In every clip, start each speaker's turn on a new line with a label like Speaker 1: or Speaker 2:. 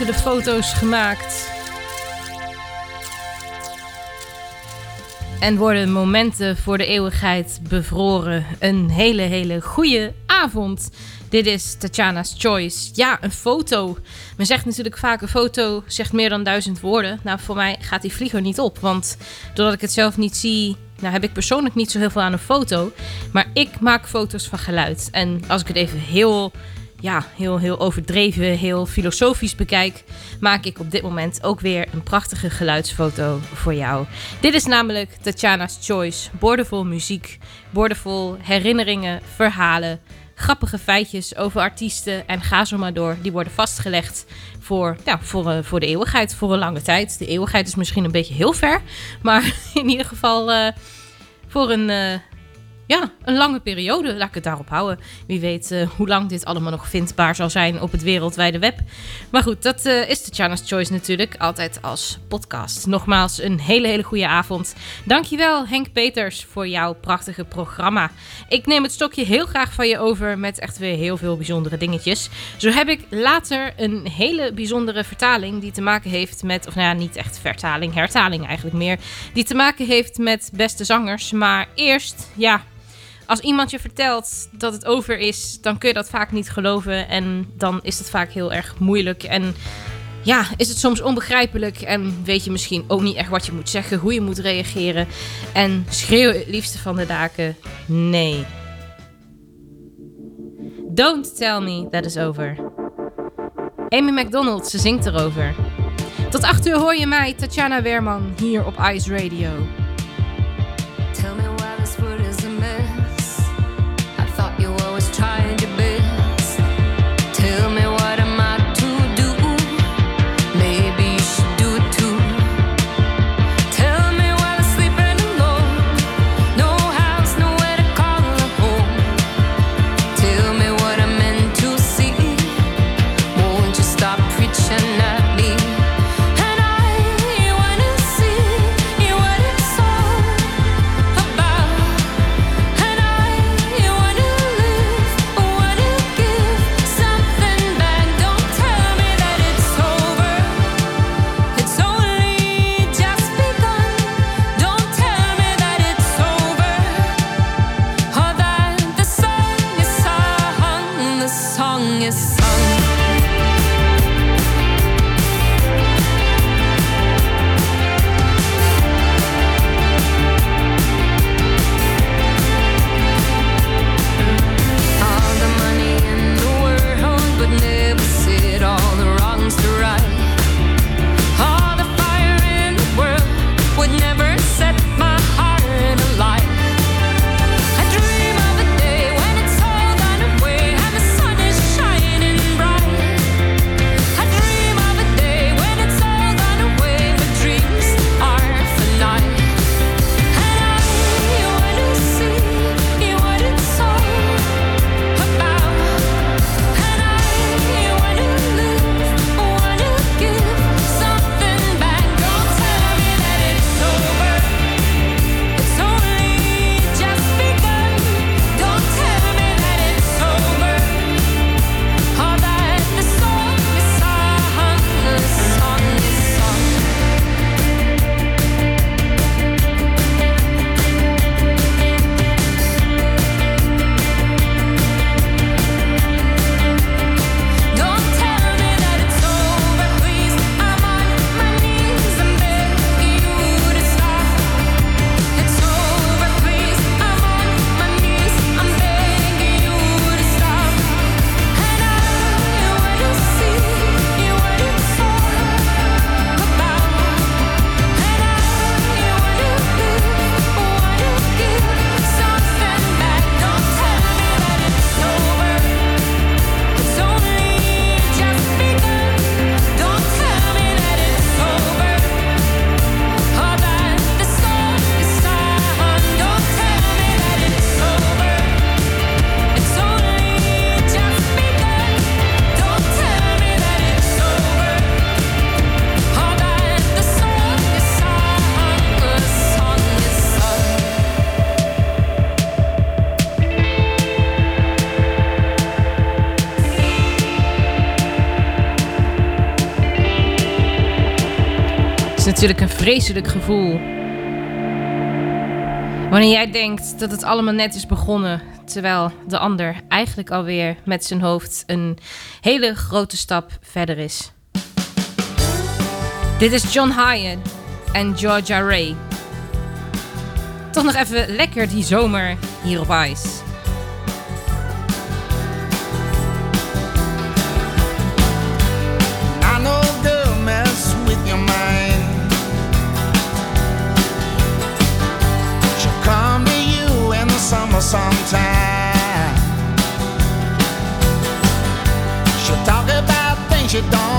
Speaker 1: Enkele foto's gemaakt. En worden momenten voor de eeuwigheid bevroren. Een hele, hele goede avond. Dit is Tatjana's Choice. Ja, een foto. Men zegt natuurlijk vaak: een foto zegt meer dan duizend woorden. Nou, voor mij gaat die vlieger niet op. Want doordat ik het zelf niet zie, nou heb ik persoonlijk niet zo heel veel aan een foto. Maar ik maak foto's van geluid. En als ik het even heel ja, heel, heel overdreven, heel filosofisch bekijk, maak ik op dit moment ook weer een prachtige geluidsfoto voor jou. Dit is namelijk Tatjana's Choice. Boordevol muziek, boordevol herinneringen, verhalen, grappige feitjes over artiesten en ga zo maar door. Die worden vastgelegd voor, ja, voor, eh, voor de eeuwigheid, voor een lange tijd. De eeuwigheid is misschien een beetje heel ver, maar in ieder geval eh, voor een, eh, ja, een lange periode. Laat ik het daarop houden. Wie weet eh, hoe lang dit allemaal nog vindbaar zal zijn op het wereldwijde web. Maar goed, dat eh, is Tatjana's Choice natuurlijk. Altijd als podcast. Nogmaals, een hele, hele goede avond. Dankjewel Henk Peters voor jouw prachtige programma. Ik neem het stokje heel graag van je over met echt weer heel veel bijzondere dingetjes. Zo heb ik later een hele bijzondere vertaling die te maken heeft met, of nou ja, niet echt vertaling, hertaling eigenlijk meer. Die te maken heeft met beste zangers. Maar eerst, ja, als iemand je vertelt dat het over is, dan kun je dat vaak niet geloven. En dan is het vaak heel erg moeilijk. En ja, is het soms onbegrijpelijk. En weet je misschien ook niet echt wat je moet zeggen, hoe je moet reageren. En schreeuw het liefste van de daken: nee. Don't tell me that is over. Amy McDonald, ze zingt erover. Tot 8 uur hoor je mij, Tatjana Weerman, hier op Ice Radio.
Speaker 2: Tell me
Speaker 1: natuurlijk een vreselijk gevoel. Wanneer jij denkt dat het allemaal net is begonnen, terwijl de ander eigenlijk alweer met zijn hoofd een hele grote stap verder is. Dit is John Hyatt en Georgia Ray. Toch nog even lekker die zomer hier op Ice.
Speaker 3: for some time. She'll
Speaker 4: talk
Speaker 5: about things you don't.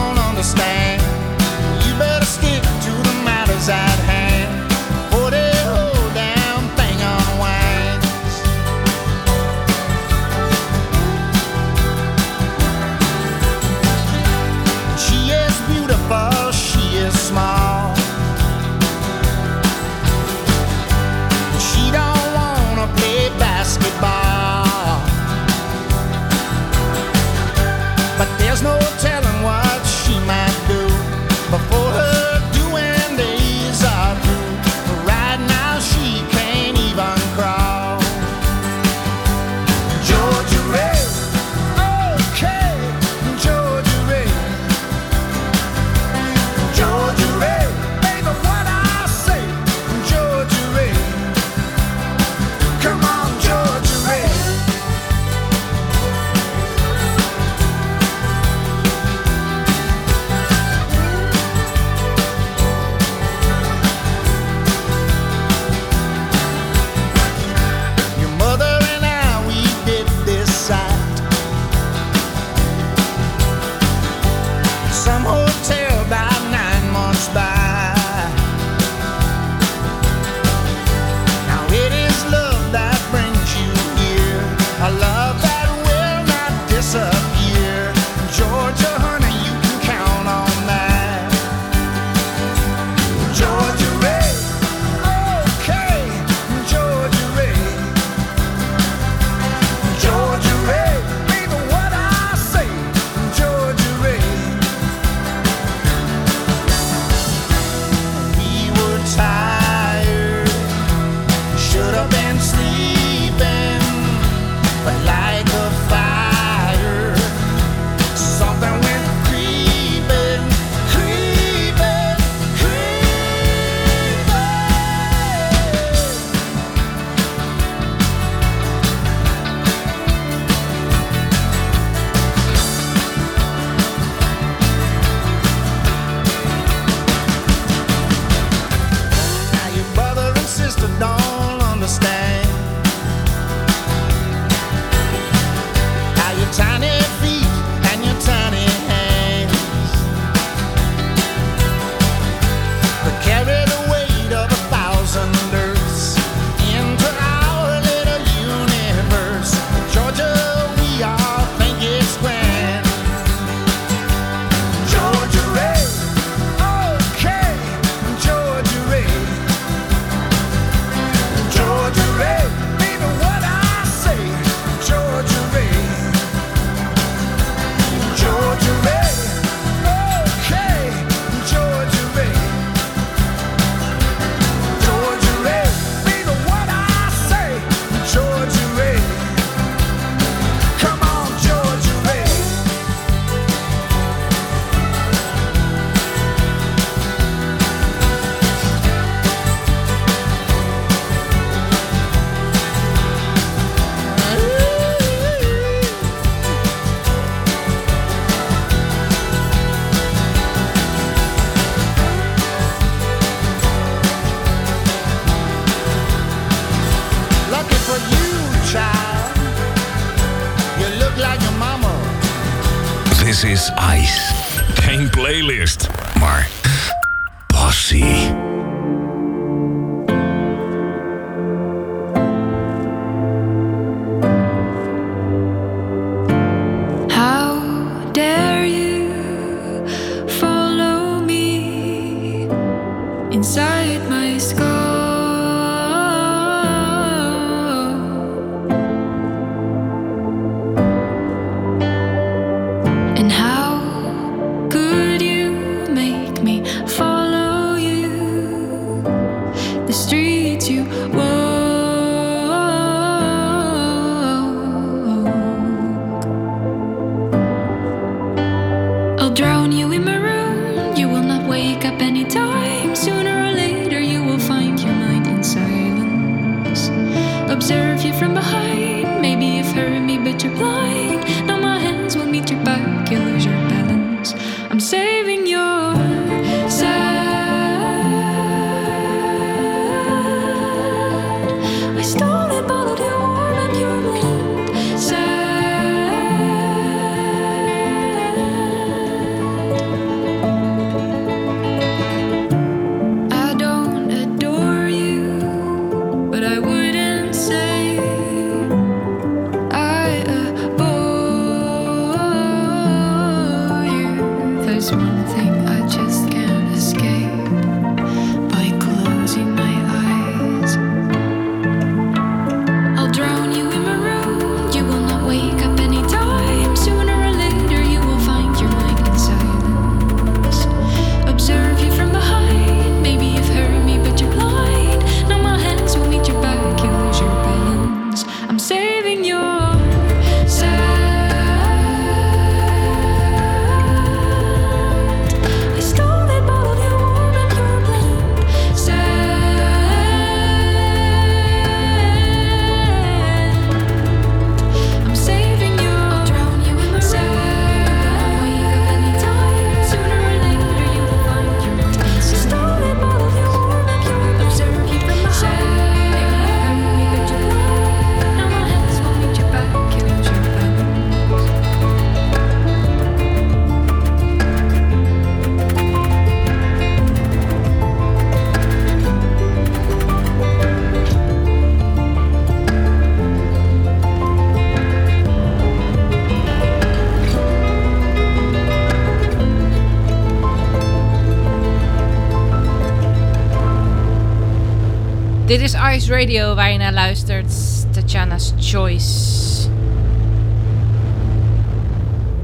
Speaker 1: Dit is Ice Radio waar je naar luistert. Tatjana's Choice.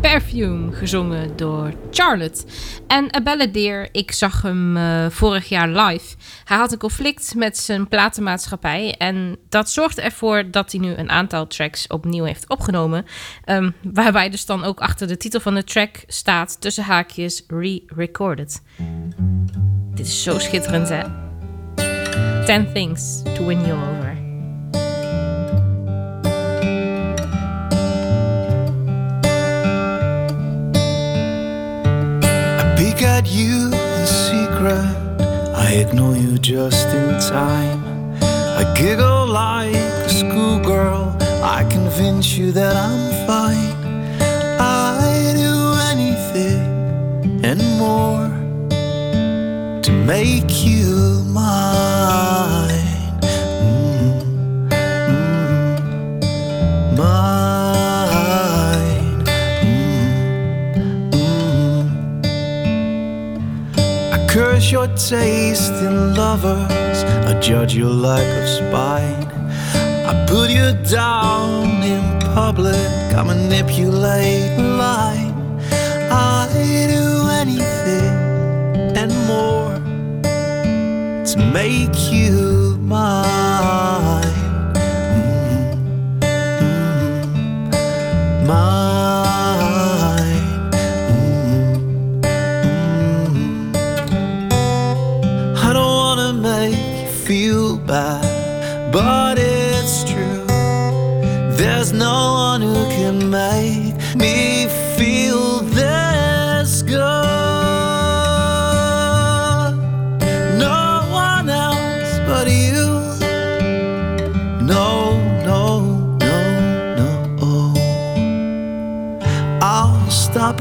Speaker 1: Perfume, gezongen door Charlotte. En A Balladeer, ik zag hem eh, vorig jaar live. Hij had een conflict met zijn platenmaatschappij. En dat zorgde ervoor dat hij nu een aantal tracks opnieuw heeft opgenomen. Ehm, waarbij dus dan ook achter de titel van de track staat tussen haakjes re-recorded. Dit is zo schitterend hè. 10 Things to Win You Over.
Speaker 6: I peek at you in secret. I ignore you just in time. I giggle like a schoolgirl. I convince you that I'm fine. I do anything and more make you mine. Mm, mine. Mm. I curse your taste in lovers. I judge your lack of spine. I put you down in public. I manipulate line. I do anything make you mine. Mine. Mm, mm. I don't wanna make you feel bad, but it's true. There's no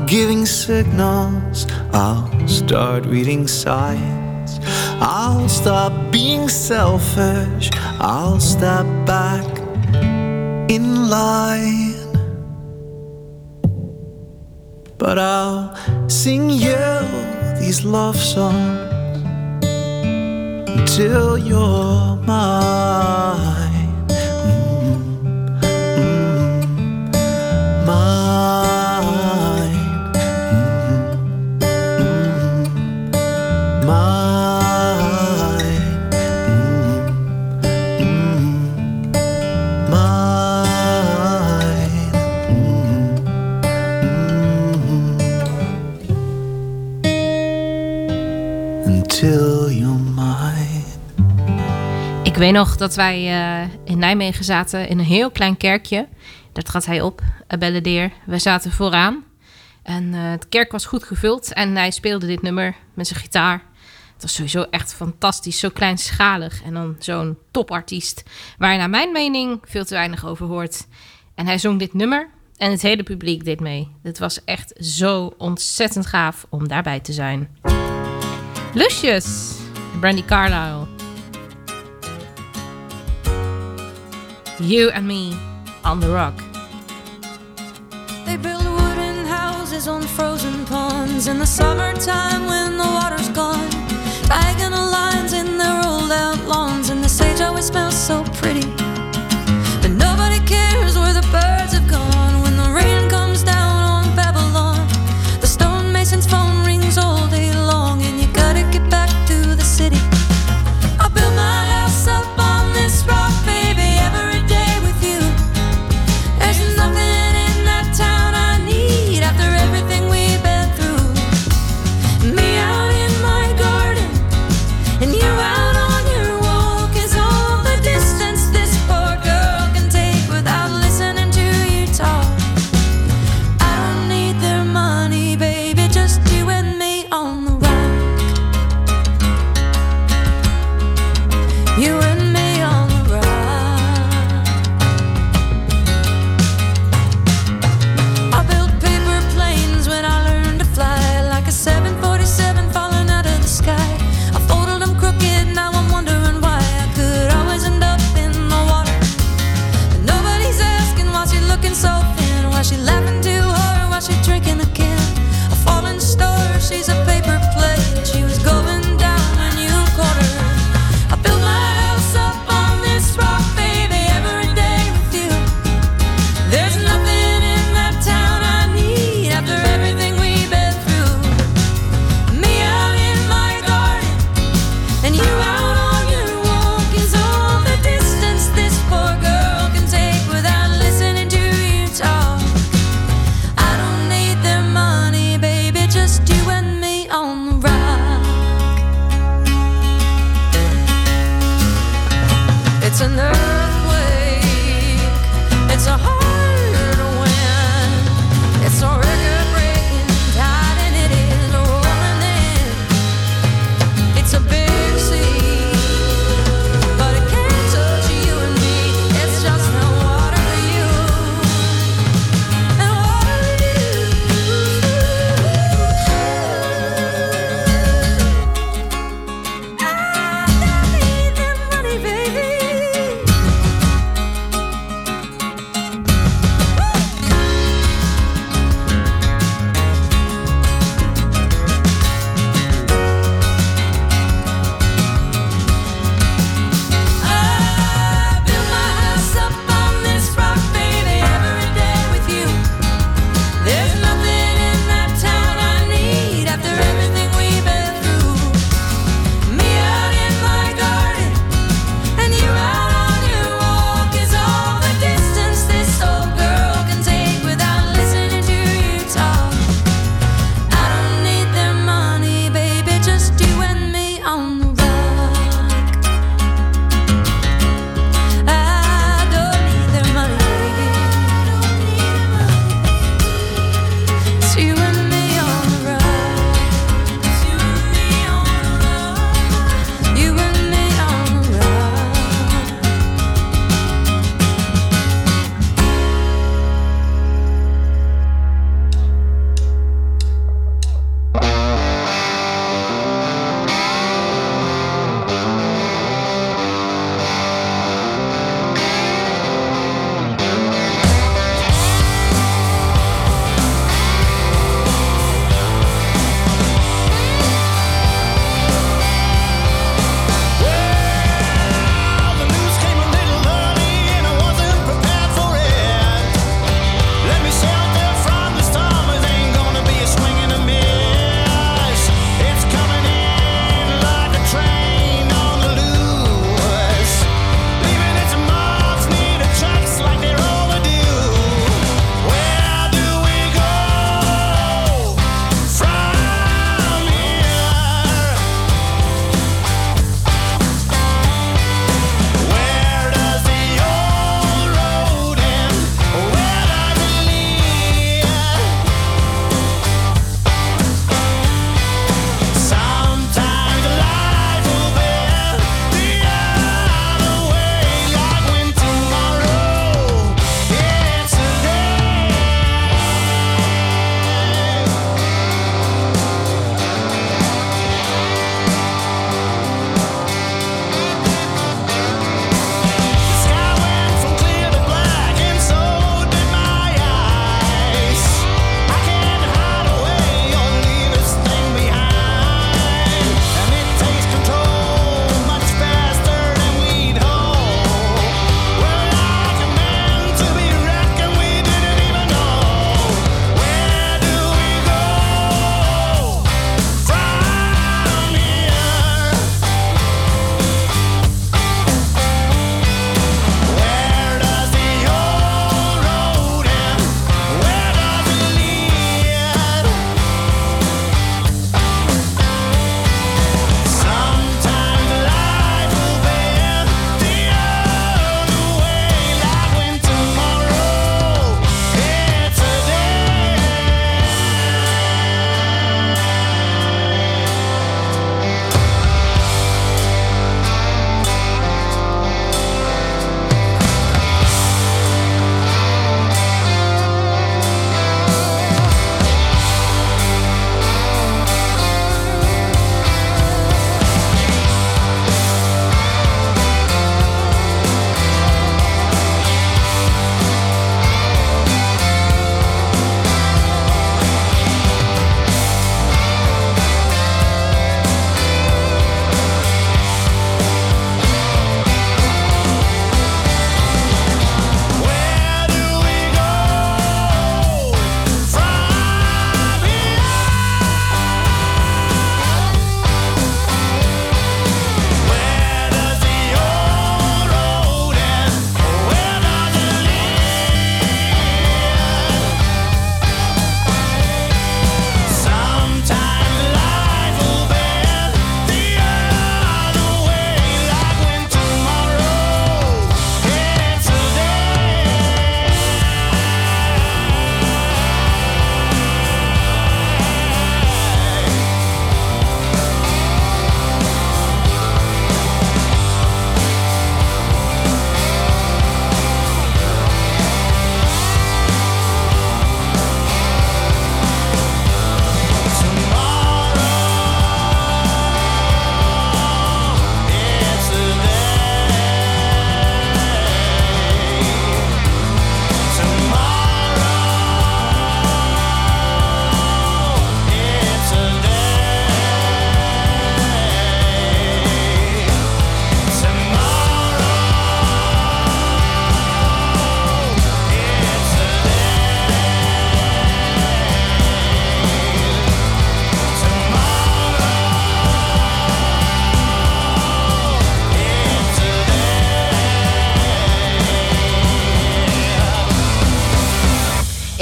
Speaker 6: giving signals. I'll start reading signs. I'll stop being selfish. I'll step back in line. But I'll sing you these love songs until you're mine.
Speaker 1: Ik weet nog dat wij eh, in Nijmegen zaten in een heel klein kerkje. Daar trad hij op, Abelledeer. We zaten vooraan. En eh, het kerk was goed gevuld. En hij speelde dit nummer met zijn gitaar. Het was sowieso echt fantastisch. Zo kleinschalig. En dan zo'n topartiest. Waar naar mijn mening veel te weinig over hoort. En hij zong dit nummer. En het hele publiek deed mee. Het was echt zo ontzettend gaaf om daarbij te zijn. Lucius, Brandy Carlisle. You and me on the rock.
Speaker 7: They build wooden houses on frozen ponds in the summertime when the water's gone. Diagonal lines in their rolled out lawns, and the sage always smells so pretty.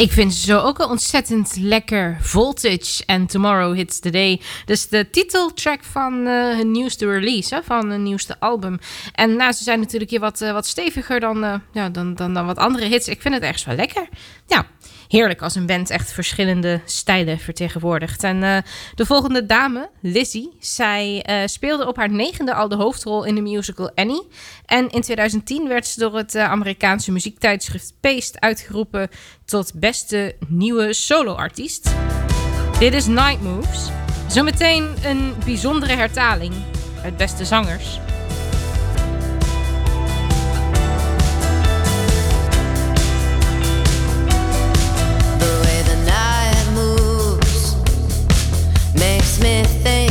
Speaker 1: Ik vind ze zo ook een ontzettend lekker Voltage en Tomorrow Hits the Day. Dus de titeltrack van eh, hun nieuwste release, van hun nieuwste album. En nou, ze zijn natuurlijk hier wat, eh, wat steviger dan, eh, ja, dan, dan, dan wat andere hits. Ik vind het echt wel lekker. Ja, heerlijk als een band echt verschillende stijlen vertegenwoordigt. En eh, de volgende dame, Lizzie, zij eh, speelde op haar negende al de hoofdrol in de musical Annie. En in 2010 werd ze door het eh, Amerikaanse muziektijdschrift Paste uitgeroepen tot beste nieuwe soloartiest. Dit is Night Moves. Zometeen een bijzondere hertaling uit Beste Zangers.
Speaker 8: anything.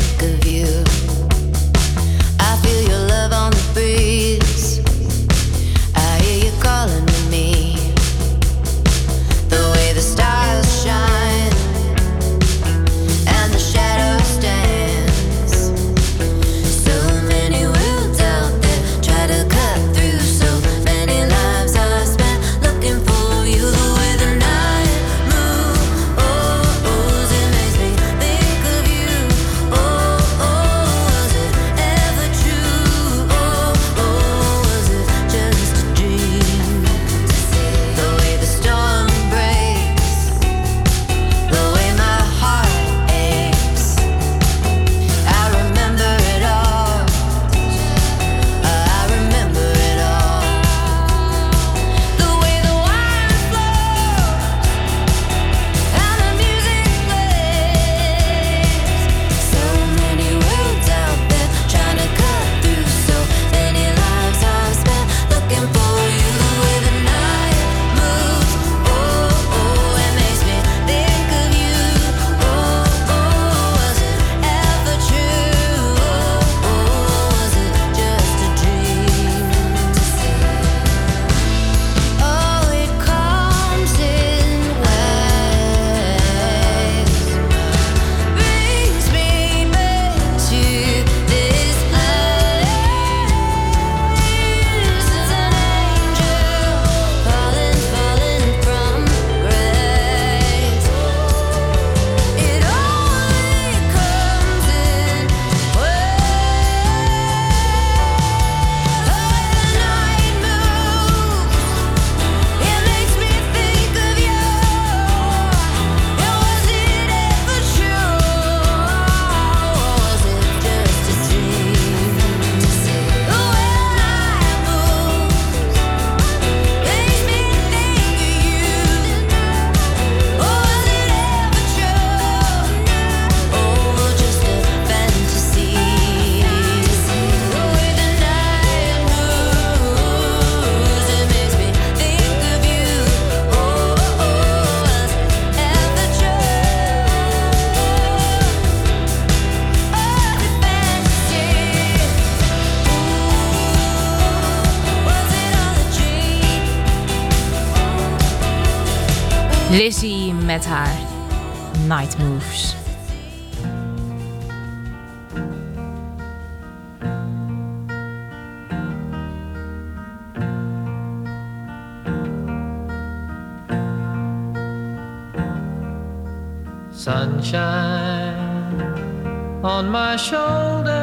Speaker 1: Lizzie met haar Night Moves.
Speaker 9: Sunshine on my shoulders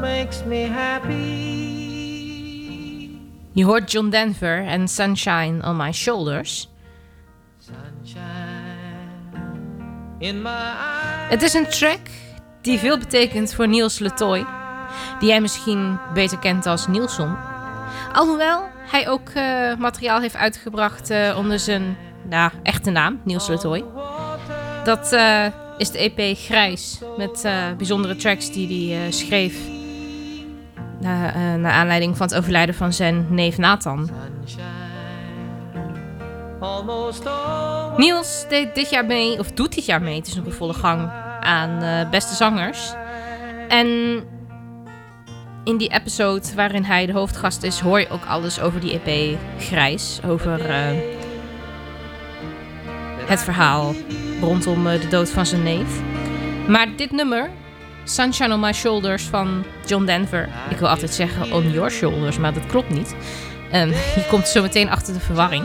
Speaker 9: makes me happy.
Speaker 1: Je hoort John Denver en Sunshine on My Shoulders. Het is een track die veel betekent voor Niels Letoy. Die jij misschien beter kent als Nielson. Alhoewel hij ook eh, materiaal heeft uitgebracht eh, onder zijn nou, echte naam, Niels Letoy. Dat eh, is de EP Grijs. Met bijzondere tracks die hij schreef. Na, naar aanleiding van het overlijden van zijn neef Nathan. Niels deed dit jaar mee, of doet dit jaar mee, het is nog in volle gang, aan eh, Beste Zangers. En in die episode waarin hij de hoofdgast is, hoor je ook alles over die EP Grijs. Over eh, het verhaal rondom eh, de dood van zijn neef. Maar dit nummer, Sunshine on My Shoulders van John Denver. Ik wil altijd zeggen on your shoulders, maar dat klopt niet. Ehm, je komt zo meteen achter de verwarring.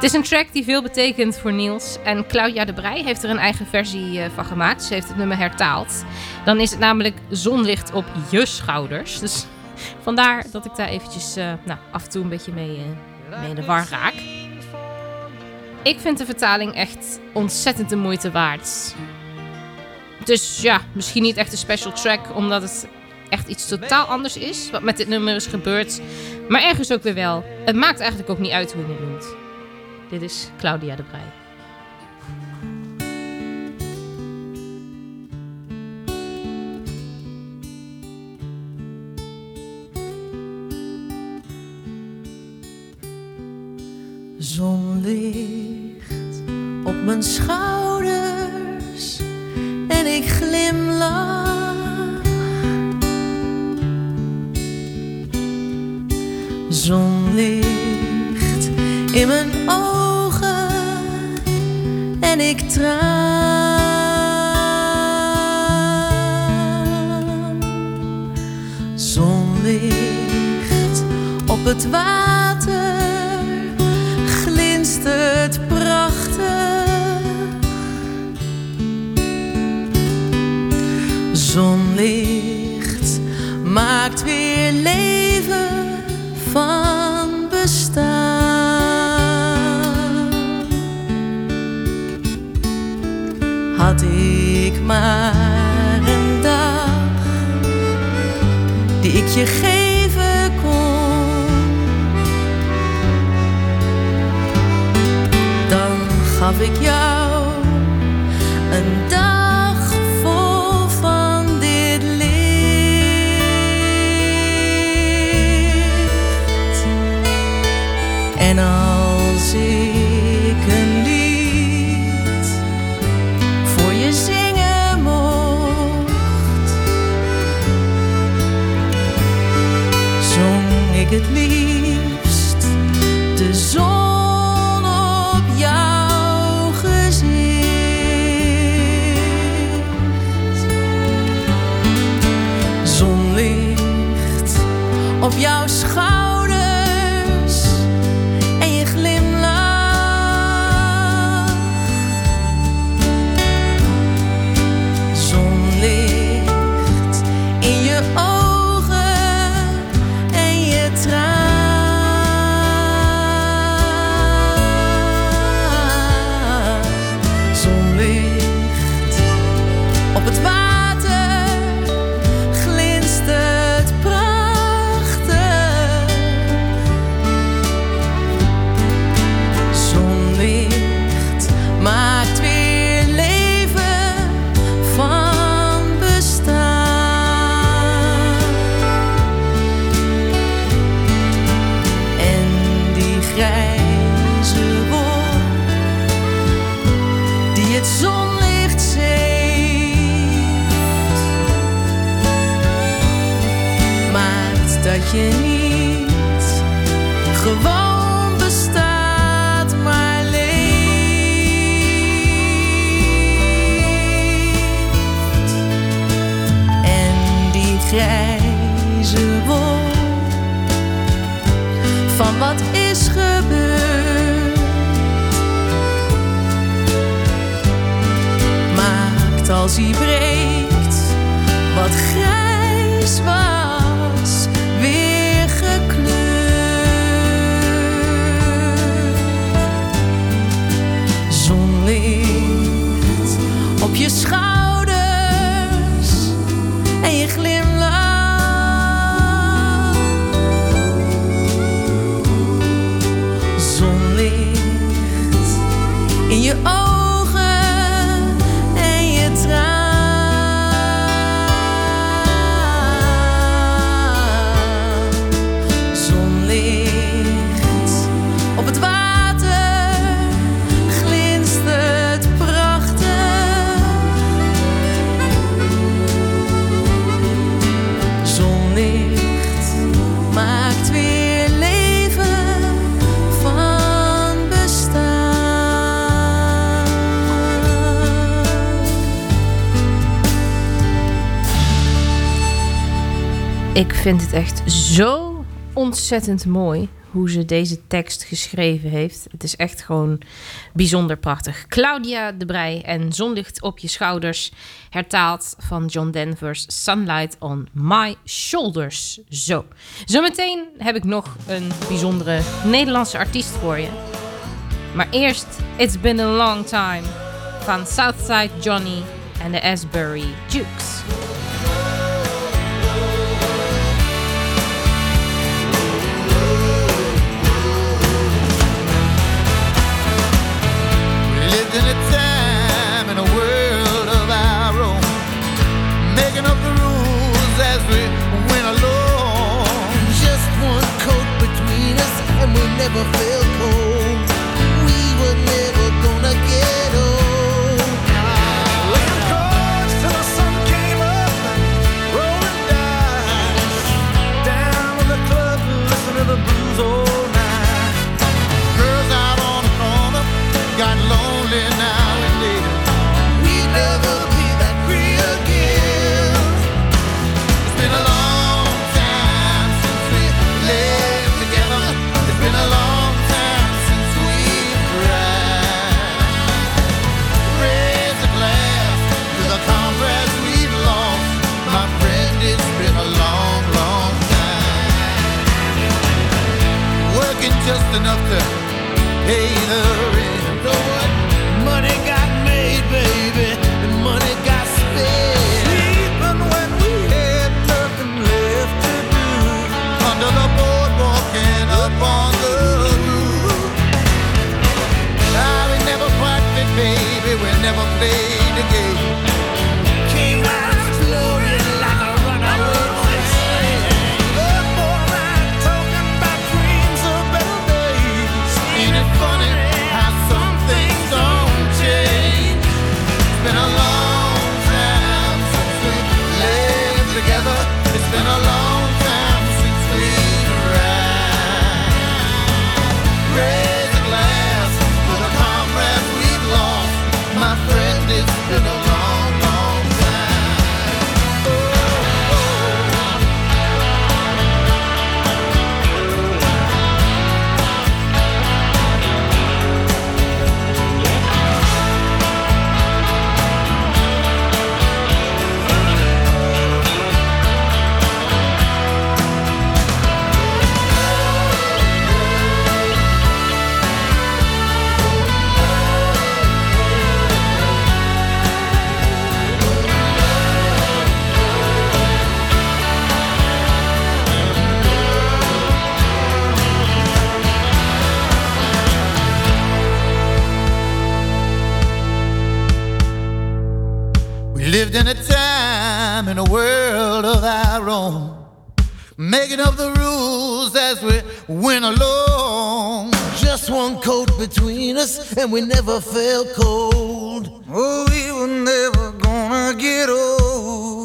Speaker 1: Het is een track die veel betekent voor Niels. En Claudia de Brij heeft er een eigen versie eh, van gemaakt. Ze heeft het nummer hertaald. Dan is het namelijk zonlicht op je schouders. Dus vandaar dat ik daar eventjes eh, nou, af en toe een beetje mee, eh, mee in de war raak. Ik vind de vertaling echt ontzettend de moeite waard. Dus ja, misschien niet echt een special track, omdat het echt iets totaal anders is. Wat met dit nummer is gebeurd. Maar ergens ook weer wel. Het maakt eigenlijk ook niet uit hoe je het noemt. Dit is Claudia de Brij.
Speaker 10: Zonlicht op mijn schouders en ik glimlach. Zonlicht in mijn ogen en ik traan. Zonlicht op het water glinstert prachtig. Zonlicht maar een dag die ik je geven kon. dan gaf ik jou Ik
Speaker 1: vind het echt zo ontzettend mooi hoe ze deze tekst geschreven heeft. Het is echt gewoon bijzonder prachtig. Claudia de Brij en Zonlicht op je schouders, hertaald van John Denver's Sunlight on My Shoulders. Zo. Zometeen heb ik nog een bijzondere Nederlandse artiest voor je. Maar eerst It's Been a Long Time van Southside Johnny en de Asbury Jukes.
Speaker 3: In a time in a world of our own, making up the rules as we went along. Just one coat between us, and we never felt lived in a time in a world of our own, making up the rules as we went along. Just one coat between us, and we never felt cold. Oh, we were never gonna get old.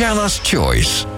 Speaker 11: Tatjana's Choice.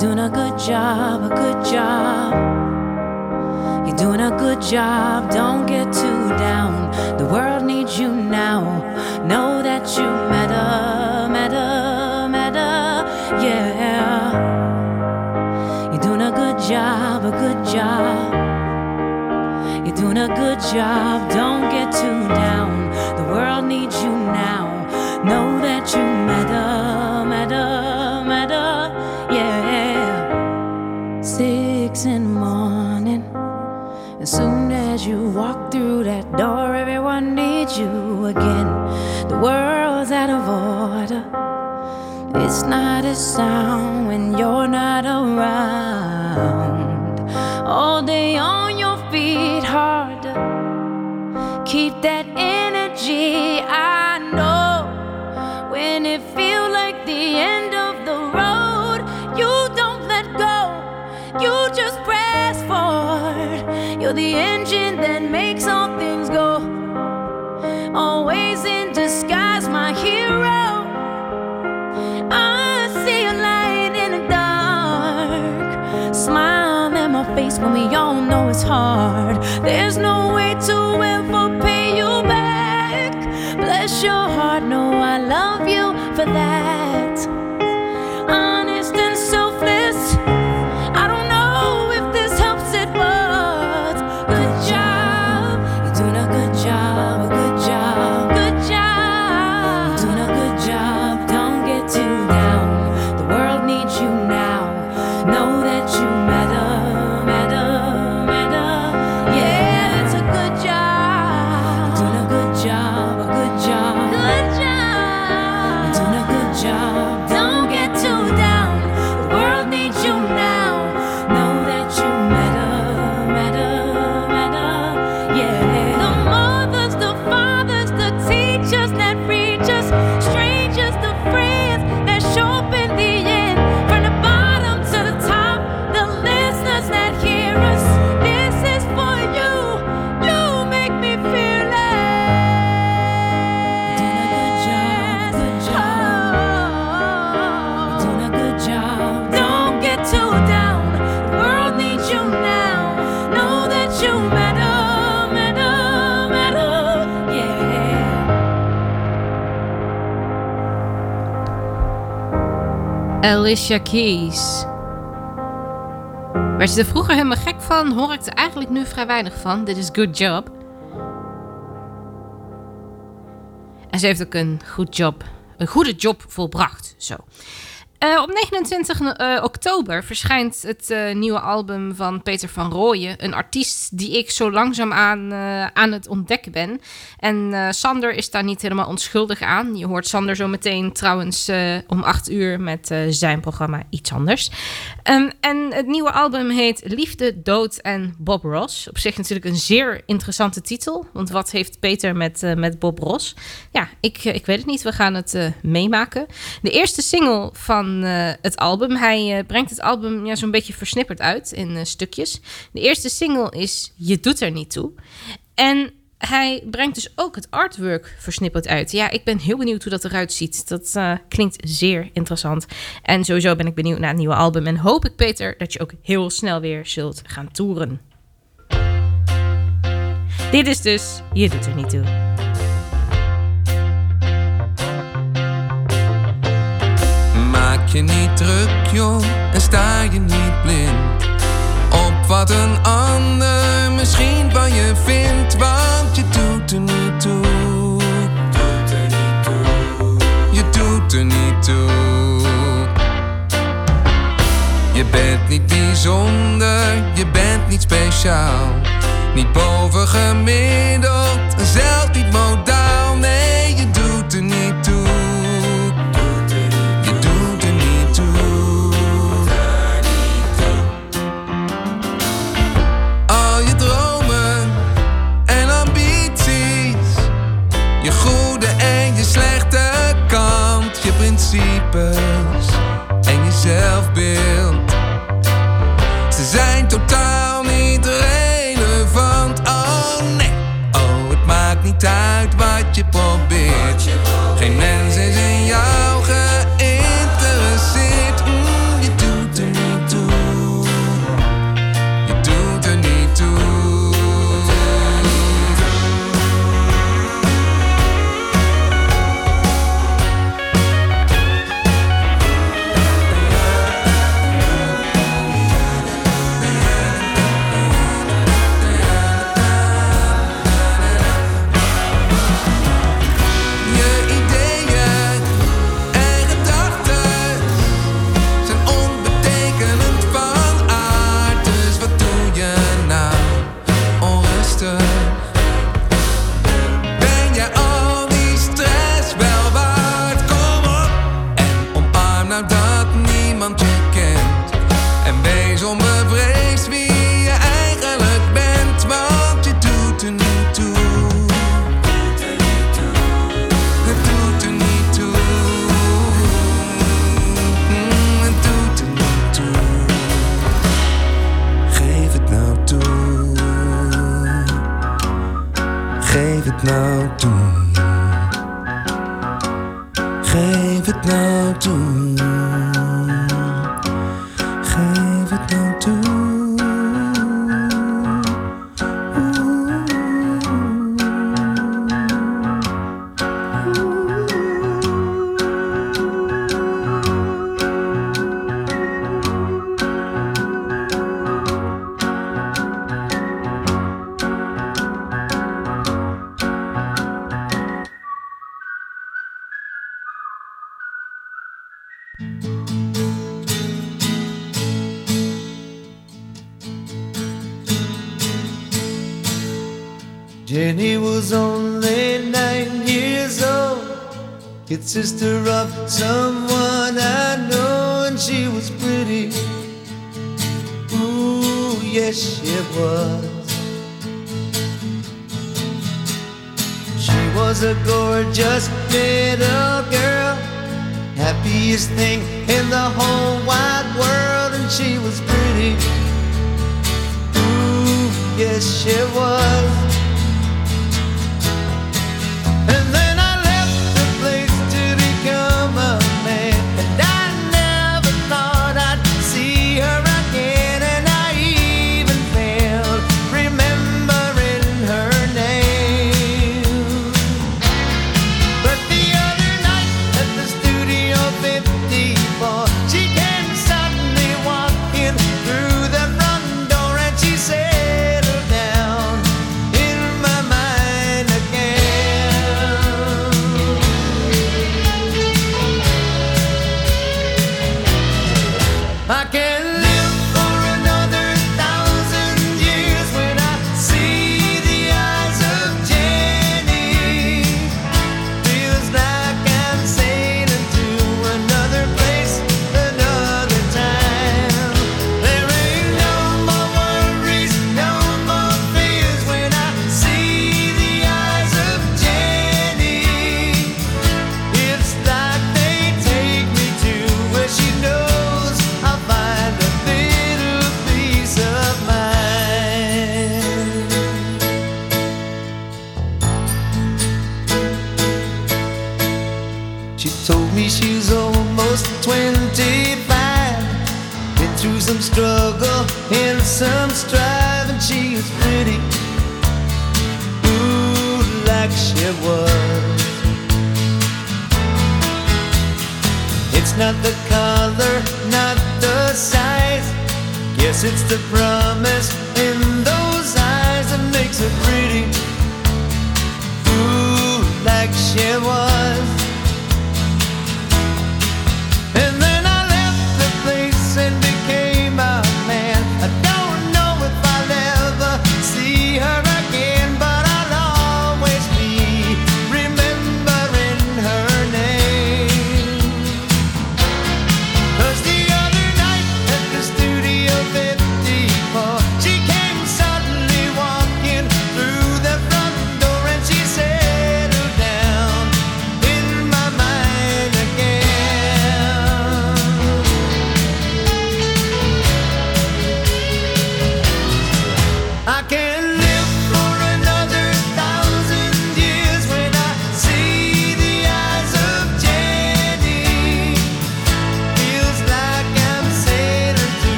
Speaker 7: Doing a good job, a good job. You're doing a good job, don't get too down. The world needs you now. Know that you matter, matter, matter, yeah. You're doing a good job, a good job. You're doing a good job, you again. The world's out of order. It's not a sound when you're not around. All day on your feet, harder. Keep that energy. I know when it feels like the end of the road, you don't let go. You just press forward. You're the engine that makes all things. Always in disguise, my hero. I see a light in the dark. Smile in my face when we all know it's hard. There's no way to ever pay you back. Bless your heart, no, I love you for that.
Speaker 1: Alicia Keys. Werd je er vroeger helemaal gek van? Hoor ik er eigenlijk nu vrij weinig van. Dit is Good Job. En ze heeft ook een goed job, een goede job volbracht. Zo. Eh, op 29 eh, oktober verschijnt het eh, nieuwe album van Peter van Rooyen. Een artiest die ik zo langzaam aan, het ontdekken ben. En Sander is daar niet helemaal onschuldig aan. Je hoort Sander zo meteen trouwens om 8 uur met zijn programma Iets Anders. Ehm, en het nieuwe album heet Liefde, Dood en Bob Ross. Op zich natuurlijk een zeer interessante titel. Want wat heeft Peter met, met Bob Ross? Ja, ik, ik weet het niet. We gaan het meemaken. De eerste single van eh, het album. Hij eh, brengt het album ja, zo'n beetje versnipperd uit in eh, stukjes. De eerste single is Je doet er niet toe. En hij brengt dus ook het artwork versnipperd uit. Ja, ik ben heel benieuwd hoe dat eruit ziet. Dat klinkt zeer interessant. En sowieso ben ik benieuwd naar het nieuwe album. En hoop ik, Peter, dat je ook heel snel weer zult gaan toeren. Dit is dus Je doet er niet toe.
Speaker 12: je niet druk, joh, en sta je niet blind op wat een ander misschien van je vindt, want je doet er niet toe. Doet er niet toe. Je doet er niet toe. Je bent niet bijzonder, je bent niet speciaal, niet bovengemiddeld, zelf niet modaal. Het nou toe. Geef het nou toe.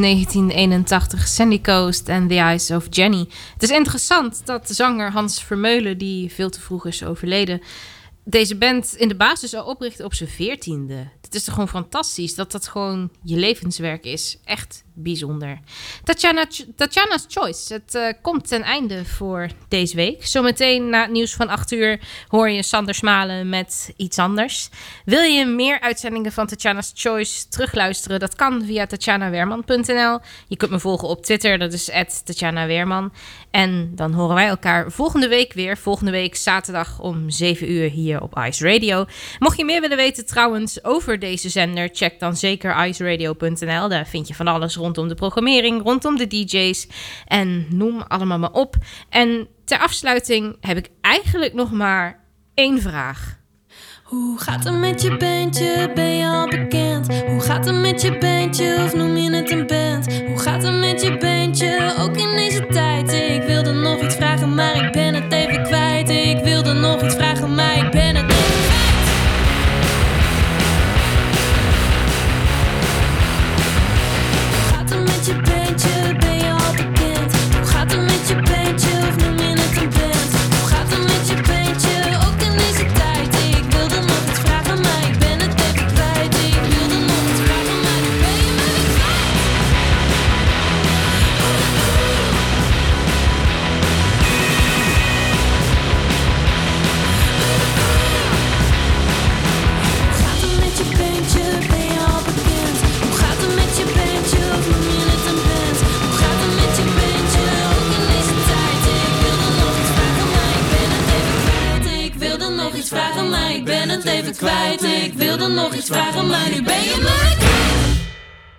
Speaker 1: 1981, Sandy Coast and the Eyes of Jenny. Het is interessant dat de zanger Hans Vermeulen, die veel te vroeg is overleden, deze band in de basis al oprichtte op zijn veertiende. Het is toch gewoon fantastisch dat dat gewoon je levenswerk is. Echt bijzonder. Tatjana, Tatjana's Choice. Het eh, komt ten einde voor deze week. Zometeen na het nieuws van 8 uur hoor je Sander Smalen met iets anders. Wil je meer uitzendingen van Tatjana's Choice terugluisteren? Dat kan via tatjanaweerman.nl. Je kunt me volgen op Twitter, dat is Tatjana Weerman. En dan horen wij elkaar volgende week weer. Volgende week zaterdag om 7 uur hier op Ice Radio. Mocht je meer willen weten trouwens over deze zender, check dan zeker iceradio.nl. Daar vind je van alles rondom de programmering, rondom de DJ's en noem allemaal maar op. En ter afsluiting heb ik eigenlijk nog maar één vraag.
Speaker 13: Hoe gaat het met je bandje? Ben je al bekend? Hoe gaat het met je bandje? Of noem je het een band? Hoe gaat het met je bandje? Ook in deze tijd. Ik wilde nog iets vragen, maar ik ben het even kwijt. Ik wilde nog iets vragen, maar nu ben je kwijt.